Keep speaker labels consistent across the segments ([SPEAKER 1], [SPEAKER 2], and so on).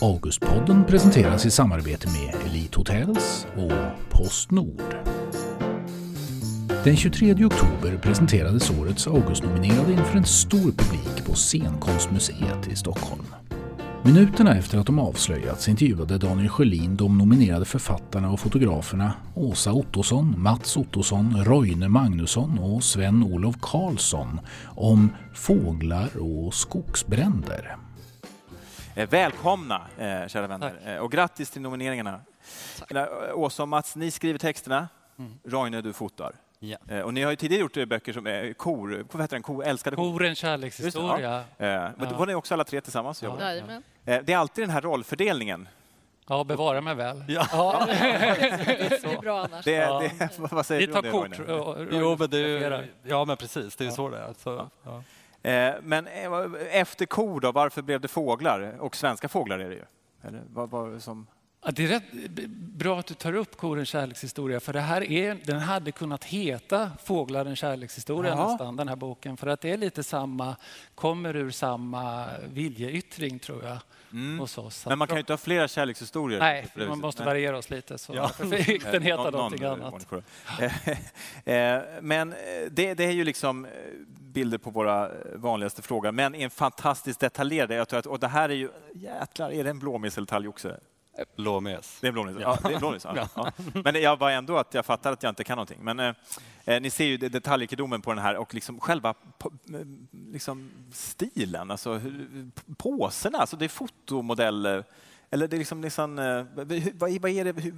[SPEAKER 1] Augustpodden presenteras i samarbete med Elite Hotels och Postnord. Den 23 oktober presenterades årets Augustnominerade inför en stor publik på Scenkonstmuseet i Stockholm. Minuterna efter att de avslöjats intervjuade Daniel Sjölin de nominerade författarna och fotograferna Åsa Ottosson, Mats Ottosson, Roine Magnusson och Sven-Olof Karlsson om fåglar och skogsbränder.
[SPEAKER 2] Eh, välkomna, eh, kära vänner, eh, och grattis till nomineringarna. Åsa och Mats, ni skriver texterna.
[SPEAKER 3] Mm.
[SPEAKER 2] Roine, du fotar.
[SPEAKER 3] Ja.
[SPEAKER 2] Och ni har ju tidigare gjort böcker som eh, kor, vad heter den, kor, älskade kor.
[SPEAKER 4] Korens kärlekshistoria.
[SPEAKER 2] Eh, Men då
[SPEAKER 4] Ja.
[SPEAKER 2] var ni också alla tre tillsammans?
[SPEAKER 4] Ja.
[SPEAKER 2] Det är alltid den här rollfördelningen.
[SPEAKER 4] Ja, bevara mig väl.
[SPEAKER 3] Ja.
[SPEAKER 5] Det är bra annars.
[SPEAKER 2] Det,
[SPEAKER 4] Ja.
[SPEAKER 2] det, vad säger
[SPEAKER 4] Vi
[SPEAKER 2] du
[SPEAKER 4] tar
[SPEAKER 2] om det,
[SPEAKER 4] kort.
[SPEAKER 2] Roine?
[SPEAKER 3] Jo, men det är, ja, men precis. Det är ju så det är. Så, ja.
[SPEAKER 2] Eh, men eh, efter kor då, varför blev det fåglar? Och svenska fåglar är det ju. Eller vad, vad som...
[SPEAKER 4] Ja, det är rätt bra att du tar upp Korens kärlekshistoria, för det här är, den hade kunnat heta Fåglar en kärlekshistoria
[SPEAKER 2] Jaha.
[SPEAKER 4] nästan, den här boken. För att det är lite samma, kommer ur samma viljeyttring tror jag hos oss.
[SPEAKER 2] Mm. Men man kan ju inte ha flera kärlekshistorier.
[SPEAKER 4] Nej, man
[SPEAKER 2] viset.
[SPEAKER 4] måste variera oss lite. Så
[SPEAKER 3] Ja.
[SPEAKER 4] fick den heta
[SPEAKER 2] Någon-
[SPEAKER 4] någonting
[SPEAKER 2] någon
[SPEAKER 4] annat.
[SPEAKER 2] Eh, Men eh, det, det är ju liksom eh, bilder på våra vanligaste frågor, men är en fantastiskt detaljerade. Jag tror att, och det här är ju, jäklar, är det en blåmes eller talgoxe?
[SPEAKER 3] Blåmes.
[SPEAKER 2] Det är blåmes. Ja, det är blåmes. Ja. Ja. Men jag var ändå att jag fattar att jag inte kan någonting. Men eh, eh, ni ser ju det- detaljrikedomen på den här och liksom själva liksom stilen, alltså hur, påserna, alltså det är fotomodeller. Eller det är liksom, liksom eh, vad, vad är det, hur,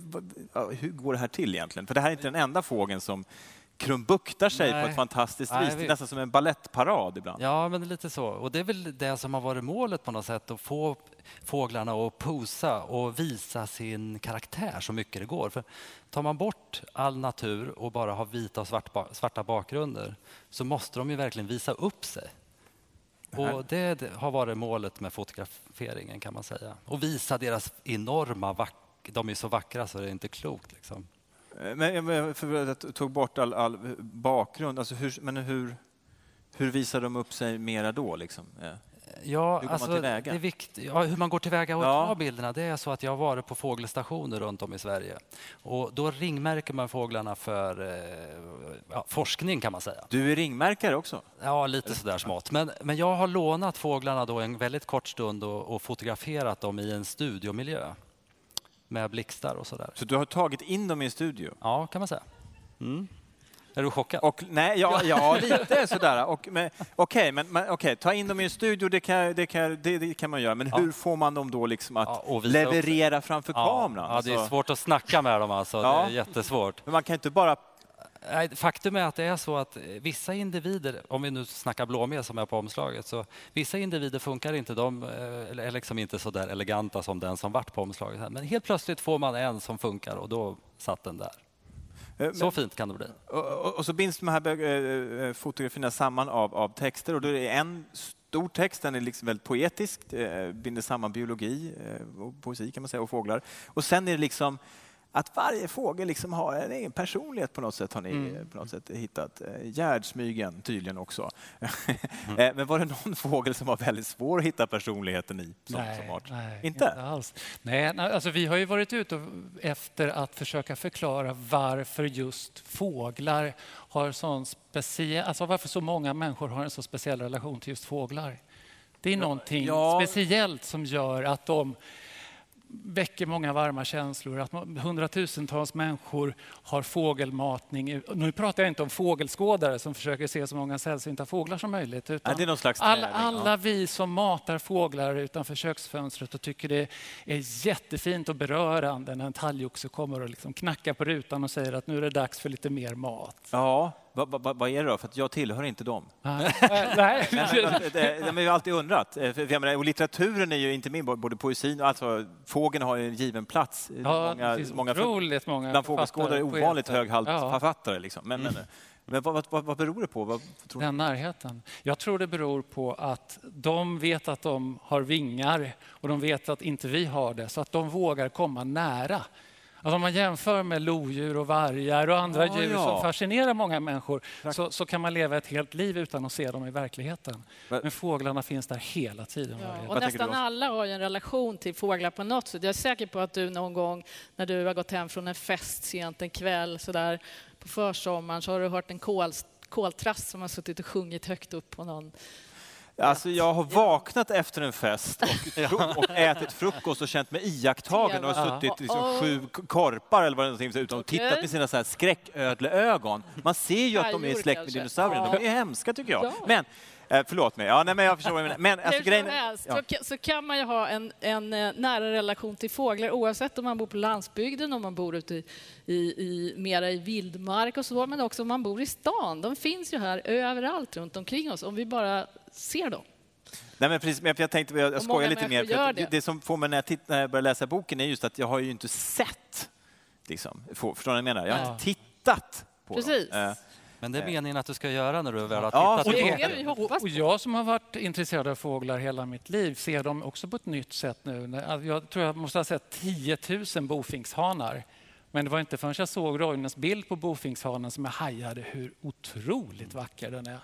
[SPEAKER 2] ja, hur går det här till egentligen? För det här är inte den enda fågeln som krumbuktar sig på
[SPEAKER 3] Nej.
[SPEAKER 2] ett fantastiskt
[SPEAKER 3] Nej,
[SPEAKER 2] vis. Det är nästan som en ballettparad ibland.
[SPEAKER 3] Ja, men lite så. Och det är väl det som har varit målet på något sätt, att få fåglarna att posa och visa sin karaktär så mycket det går. För tar man bort all natur och bara har vita och svart, svarta bakgrunder så måste de ju verkligen visa upp sig. Och det, har varit målet med fotograferingen kan man säga. Och visa deras enorma vack de är så vackra så det är inte klokt. Liksom.
[SPEAKER 2] Men, för att jag tog bort all, all bakgrund, alltså hur, men hur, hur visar de upp sig mera då? Liksom?
[SPEAKER 3] Ja,
[SPEAKER 2] Hur
[SPEAKER 3] alltså? Det är vikt, ja, hur man går tillväga och
[SPEAKER 2] Ja.
[SPEAKER 3] tar bilderna, det är så att jag har varit på fågelstationer runt om i Sverige. Och då ringmärker man fåglarna för eh, ja, forskning kan man säga.
[SPEAKER 2] Du är ringmärkare också?
[SPEAKER 3] Ja, lite sådär smått. Men, men jag har lånat fåglarna då en väldigt kort stund och, och fotograferat dem i en studiomiljö med blixtar och sådär.
[SPEAKER 2] Så du har tagit in dem i en studio?
[SPEAKER 3] Ja, kan man säga. Mm. Är du chockad?
[SPEAKER 2] Och, nej, ja, ja, lite sådär. Okej, men, men, okej, ta in dem i en studio, det kan, det kan, det, det kan man göra. Men
[SPEAKER 3] Ja.
[SPEAKER 2] hur får man dem då liksom att
[SPEAKER 3] Ja,
[SPEAKER 2] leverera framför kameran?
[SPEAKER 3] Ja, det är
[SPEAKER 2] Alltså,
[SPEAKER 3] svårt att snacka med dem alltså. Det är jättesvårt.
[SPEAKER 2] men man kan inte bara...
[SPEAKER 3] Faktum är att det är så att eh, vissa individer, om vi nu snackar blåmes som är på omslaget, så vissa individer funkar inte, de eh, är liksom inte så där eleganta som den som vart på omslaget. Men helt plötsligt får man en som funkar och då satt den där.
[SPEAKER 2] eh,
[SPEAKER 3] Så fint kan det bli.
[SPEAKER 2] Och, och, så binds de här eh, fotografierna samman av, av texter och då är det en stor text, den är liksom väldigt poetisk, eh, binder samman biologi eh, och poesi kan man säga och fåglar. Och sen är det liksom att varje fågel liksom har en egen personlighet på något sätt har ni
[SPEAKER 4] Mm.
[SPEAKER 2] på något sätt hittat. Eh, Gärdsmygen tydligen också. Eh, Men var det någon fågel som var väldigt svår att hitta personligheten i som, som art?
[SPEAKER 4] nej,
[SPEAKER 2] Inte?
[SPEAKER 4] alls. Nej, nej, alltså vi har ju varit ute efter att försöka förklara varför just fåglar har sån speciell, alltså varför så många människor har en så speciell relation till just fåglar. Det är någonting
[SPEAKER 2] ja.
[SPEAKER 4] speciellt som gör att de väcker många varma känslor. Att hundratusentals människor har fågelmatning. Nu pratar jag inte om fågelskådare som försöker se så många sällsynta fåglar som möjligt. Utan
[SPEAKER 2] slags
[SPEAKER 4] alla, alla
[SPEAKER 2] ja.
[SPEAKER 4] vi som matar fåglar utanför köksfönstret och tycker det är jättefint och berörande när en talgoxe kommer och liksom knackar på rutan och säger att nu är det dags för lite mer mat.
[SPEAKER 2] Ja, vad, vad, vad är det då? För att jag tillhör inte dem.
[SPEAKER 4] Nej, nej.
[SPEAKER 2] Det, det, har alltid undrat. Eh, För, menar, och litteraturen är ju inte min, både poesin och alltså, fågeln har ju en given plats.
[SPEAKER 4] Ja,
[SPEAKER 2] många, många
[SPEAKER 4] otroligt många
[SPEAKER 2] bland fågelskådare ovanligt hög halt
[SPEAKER 4] Ja.
[SPEAKER 2] författare. Liksom. Men, men, men vad, vad, vad beror det på? Vad?
[SPEAKER 4] Den närheten. Jag tror det beror på att de vet att de har vingar och de vet att inte vi har det, så att de vågar komma nära. Alltså om man jämför med lodjur och vargar och andra
[SPEAKER 2] Ja,
[SPEAKER 4] djur
[SPEAKER 2] ja.
[SPEAKER 4] som fascinerar många människor så, så kan man leva ett helt liv utan att se dem i verkligheten. Men fåglarna finns där hela tiden.
[SPEAKER 5] Ja, och nästan alla har ju en relation till fåglar på något sätt. Jag är säker på att du någon gång när du har gått hem från en fest sent en kväll så där, på försommaren så har du hört en kol, koltrast som har suttit och sjungit högt upp på någon.
[SPEAKER 2] Alltså jag har vaknat efter en fest och, och ätit frukost och känt mig iakttagen och har suttit liksom sju korpar eller vad det är utan och tittat med sina så här skräcködleögon. Man ser ju att de är släkt med dinosaurierna. De är hemska tycker jag.
[SPEAKER 5] Ja.
[SPEAKER 2] Men, eh, förlåt mig, ja, nej, men jag förstår vad du menar. Men alltså, grejen,
[SPEAKER 5] helst
[SPEAKER 2] ja.
[SPEAKER 5] så, så kan man ju ha en, en eh, nära relation till fåglar oavsett om man bor på landsbygden, om man bor ute i, i, i, mera i vildmark och så, men också om man bor i stan. De finns ju här överallt runt omkring oss om vi bara ser dem.
[SPEAKER 2] Nej, men precis, men jag tänkte, jag, jag
[SPEAKER 5] Och
[SPEAKER 2] skojar lite mer. För det.
[SPEAKER 5] det.
[SPEAKER 2] som får mig när jag, titt, när jag börjar läsa boken är just att jag har ju inte sett, liksom, förstår ni vad jag menar? Jag har
[SPEAKER 4] Ja.
[SPEAKER 2] inte tittat på
[SPEAKER 5] Precis.
[SPEAKER 2] dem. Eh,
[SPEAKER 3] Men det är meningen att du ska göra när du väl har
[SPEAKER 2] Ja,
[SPEAKER 3] tittat
[SPEAKER 2] så
[SPEAKER 3] på
[SPEAKER 5] det det
[SPEAKER 4] Och
[SPEAKER 5] på.
[SPEAKER 4] jag som har varit intresserad av fåglar hela mitt liv ser dem också på ett nytt sätt nu. När- Jag tror jag måste ha sett 10 000 bofinkshanar. Men det var inte förrän jag såg Roines bild på bofinkshanen som jag hajade hur otroligt vacker den är.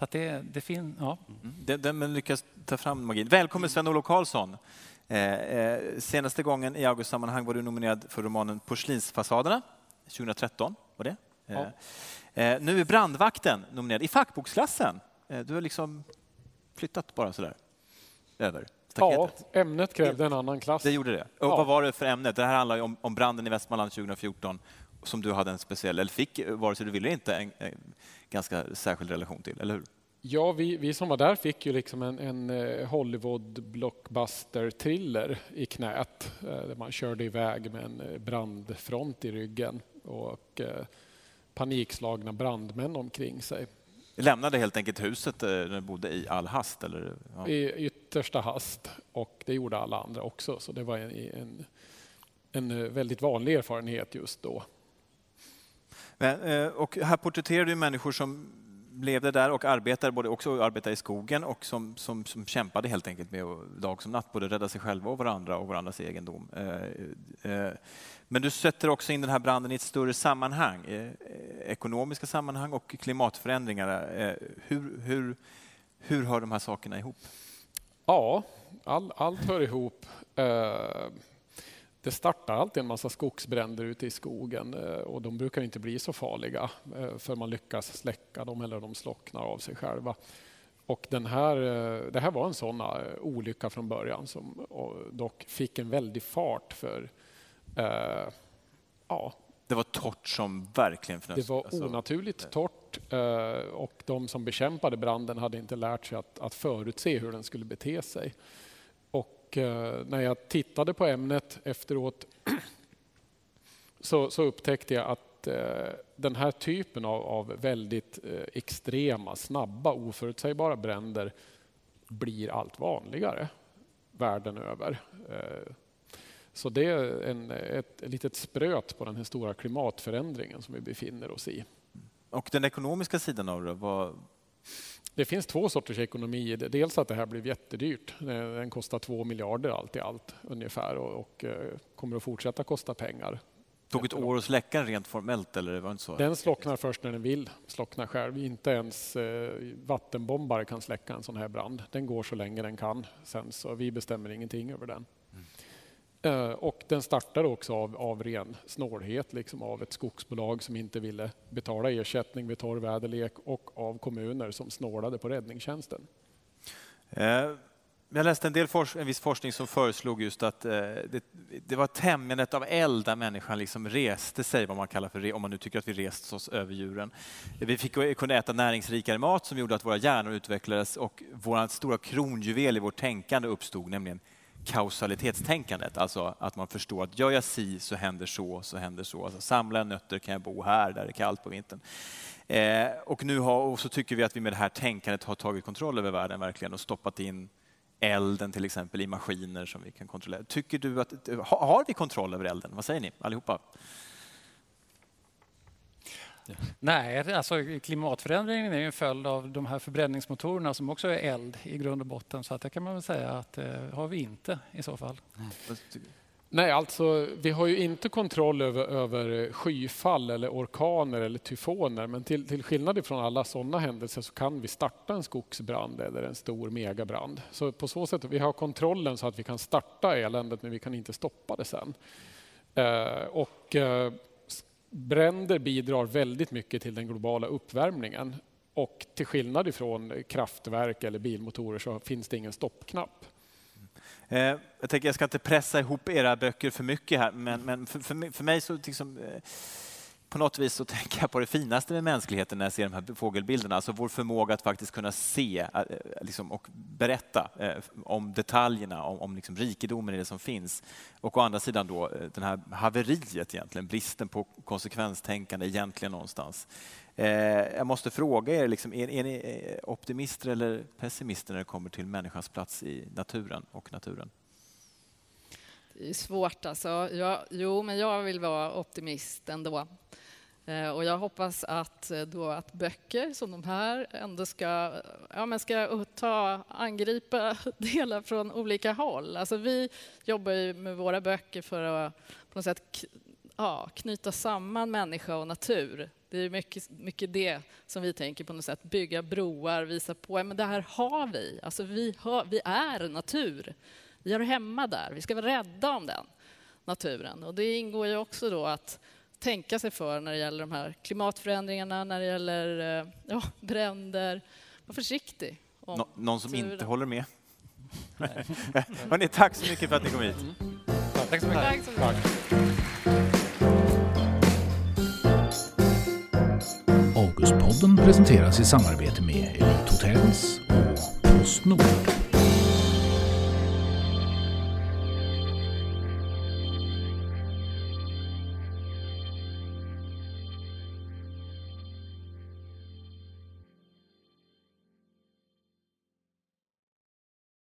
[SPEAKER 4] Så att det, det fin, ja.
[SPEAKER 2] Den, den men lyckas ta fram magin. Välkommen Sven-Olof Karlsson. Eh, eh, senaste gången i augustsammanhang var du nominerad för romanen Porslinsfasaderna 2013. Var det? Eh, eh, nu är Brandvakten nominerad i fackboksklassen. Eh, du har liksom flyttat bara sådär över
[SPEAKER 6] Ja,
[SPEAKER 2] staketet.
[SPEAKER 6] ämnet krävde en annan klass.
[SPEAKER 2] Det gjorde det. Och
[SPEAKER 6] Ja.
[SPEAKER 2] Vad var det för ämne? Det här handlar ju om, om branden i Västmanland 2014 som du hade en speciell, eller fick, vare sig du ville inte, en, en ganska särskild relation till, eller hur?
[SPEAKER 6] Ja, vi, vi som var där fick ju liksom en, en eh, Hollywood blockbuster-thriller i knät eh, där man körde iväg med en eh, brandfront i ryggen och panikslagna brandmän omkring sig
[SPEAKER 2] lämnade helt enkelt huset du bodde i all hast? Eller? Ja.
[SPEAKER 6] i yttersta hast och det gjorde alla andra också så det var en, en, en väldigt vanlig erfarenhet just då.
[SPEAKER 2] Eh, och här porträtterar du människor som levde där och arbetade, både också arbetade i skogen och som, som, som kämpade helt enkelt med dag som natt både rädda sig själva och varandra och varandras egendom. Eh, eh, men du sätter också in den här branden i ett större sammanhang, ekonomiska sammanhang och klimatförändringar. Hur, hur, hur hör de här sakerna ihop?
[SPEAKER 6] Ja, all, allt hör ihop. Det startar alltid en massa skogsbränder ute i skogen eh, och de brukar inte bli så farliga eh, för man lyckas släcka dem eller de slocknar av sig själva. Och den här, eh, det här var en sån olycka från början som dock fick en väldig fart för eh, ja,
[SPEAKER 2] Det var torrt som verkligen
[SPEAKER 6] det var
[SPEAKER 2] alltså,
[SPEAKER 6] onaturligt torrt eh, och de som bekämpade branden hade inte lärt sig att, att förutse hur den skulle bete sig. Och eh, när jag tittade på ämnet efteråt så, så upptäckte jag att eh, den här typen av, av väldigt eh, extrema, snabba, oförutsägbara bränder blir allt vanligare världen över. Så det är en, ett, ett litet spröt på den här stora klimatförändringen som vi befinner oss i.
[SPEAKER 2] Och den ekonomiska sidan av det, vad,
[SPEAKER 6] det finns två sorters ekonomi. Dels att det här blev jättedyrt. Den kostar två miljarder allt i allt ungefär och, och eh, kommer att fortsätta kosta pengar.
[SPEAKER 2] tog ett år att släcka den rent formellt eller var det inte så?
[SPEAKER 6] Den slocknar först när den vill slockna själv. Inte ens eh, vattenbombare kan släcka en sån här brand. Den går så länge den kan. Sen så vi bestämmer ingenting över den. Eh, Och den startade också av, av ren snålhet, liksom av ett skogsbolag som inte ville betala ersättning vid torr väderlek och av kommuner som snålade på räddningstjänsten.
[SPEAKER 2] Eh, Jag läste en, del forsk- en viss forskning som föreslog just att eh, det, det var tämjandet av eld där människan liksom reste sig, vad man kallar för, om man nu tycker att vi rest oss över djuren. Vi fick eh, kunna äta näringsrikare mat som gjorde att våra hjärnor utvecklades och vår stora kronjuvel i vårt tänkande uppstod, nämligen kausalitetstänkandet. Alltså att man förstår att gör jag si så händer så, så händer så. Alltså, samlar jag nötter kan jag bo här där det är kallt på vintern. Eh, och nu har, och så tycker vi att vi med det här tänkandet har tagit kontroll över världen verkligen och stoppat in elden till exempel i maskiner som vi kan kontrollera. Tycker du att, har vi kontroll över elden? Vad säger ni allihopa?
[SPEAKER 4] Nej, alltså klimatförändringen är ju en följd av de här förbränningsmotorerna som också är eld i grund och botten. Så att det kan man väl säga att eh, har vi inte i så fall.
[SPEAKER 6] Nej, alltså vi har ju inte kontroll över, över skyfall eller orkaner eller tyfoner. Men till, till skillnad från alla sådana händelser så kan vi starta en skogsbrand eller en stor megabrand. Så på så sätt vi har kontrollen så att vi kan starta eländet men vi kan inte stoppa det sen. Eh, och eh, bränder bidrar väldigt mycket till den globala uppvärmningen. Och till skillnad ifrån kraftverk eller bilmotorer så finns det ingen stoppknapp.
[SPEAKER 2] Eh, jag tänker jag ska inte pressa ihop era böcker för mycket här, men, men för, för, för mig så liksom, eh, på något vis så tänker jag på det finaste med mänskligheten när jag ser de här fågelbilderna, alltså vår förmåga att faktiskt kunna se eh, eh, liksom, och berätta eh, om detaljerna, om, om liksom rikedomen i det som finns. Och å andra sidan då det här haveriet egentligen, bristen på konsekvenstänkande egentligen någonstans. Jag måste fråga er, liksom, är, är ni optimister eller pessimister när det kommer till människans plats i naturen och naturen?
[SPEAKER 5] Det är svårt alltså. Jag, jo, men jag vill vara optimist ändå. Eh, och jag hoppas att, eh, då att böcker som de här ändå ska, ja, men ska ta, angripa delar från olika håll. Alltså vi jobbar ju med våra böcker för att på något sätt ja, knyta samman människa och natur. Det är mycket, mycket det som vi tänker på något sätt, bygga broar, visa på att det här har vi. Alltså vi, har, vi är natur. Vi har hemma där. Vi ska vara rädda om den naturen. Och det ingår ju också då att tänka sig för när det gäller de här klimatförändringarna, när det gäller eh, ja, bränder. Var försiktig.
[SPEAKER 2] Nå någon som inte håller med? Hörrni, tack så mycket för att ni kom hit. Mm.
[SPEAKER 4] Tack så mycket. Tack så mycket.
[SPEAKER 1] Augustpodden presenteras i samarbete med Elite Hotels och Postnord.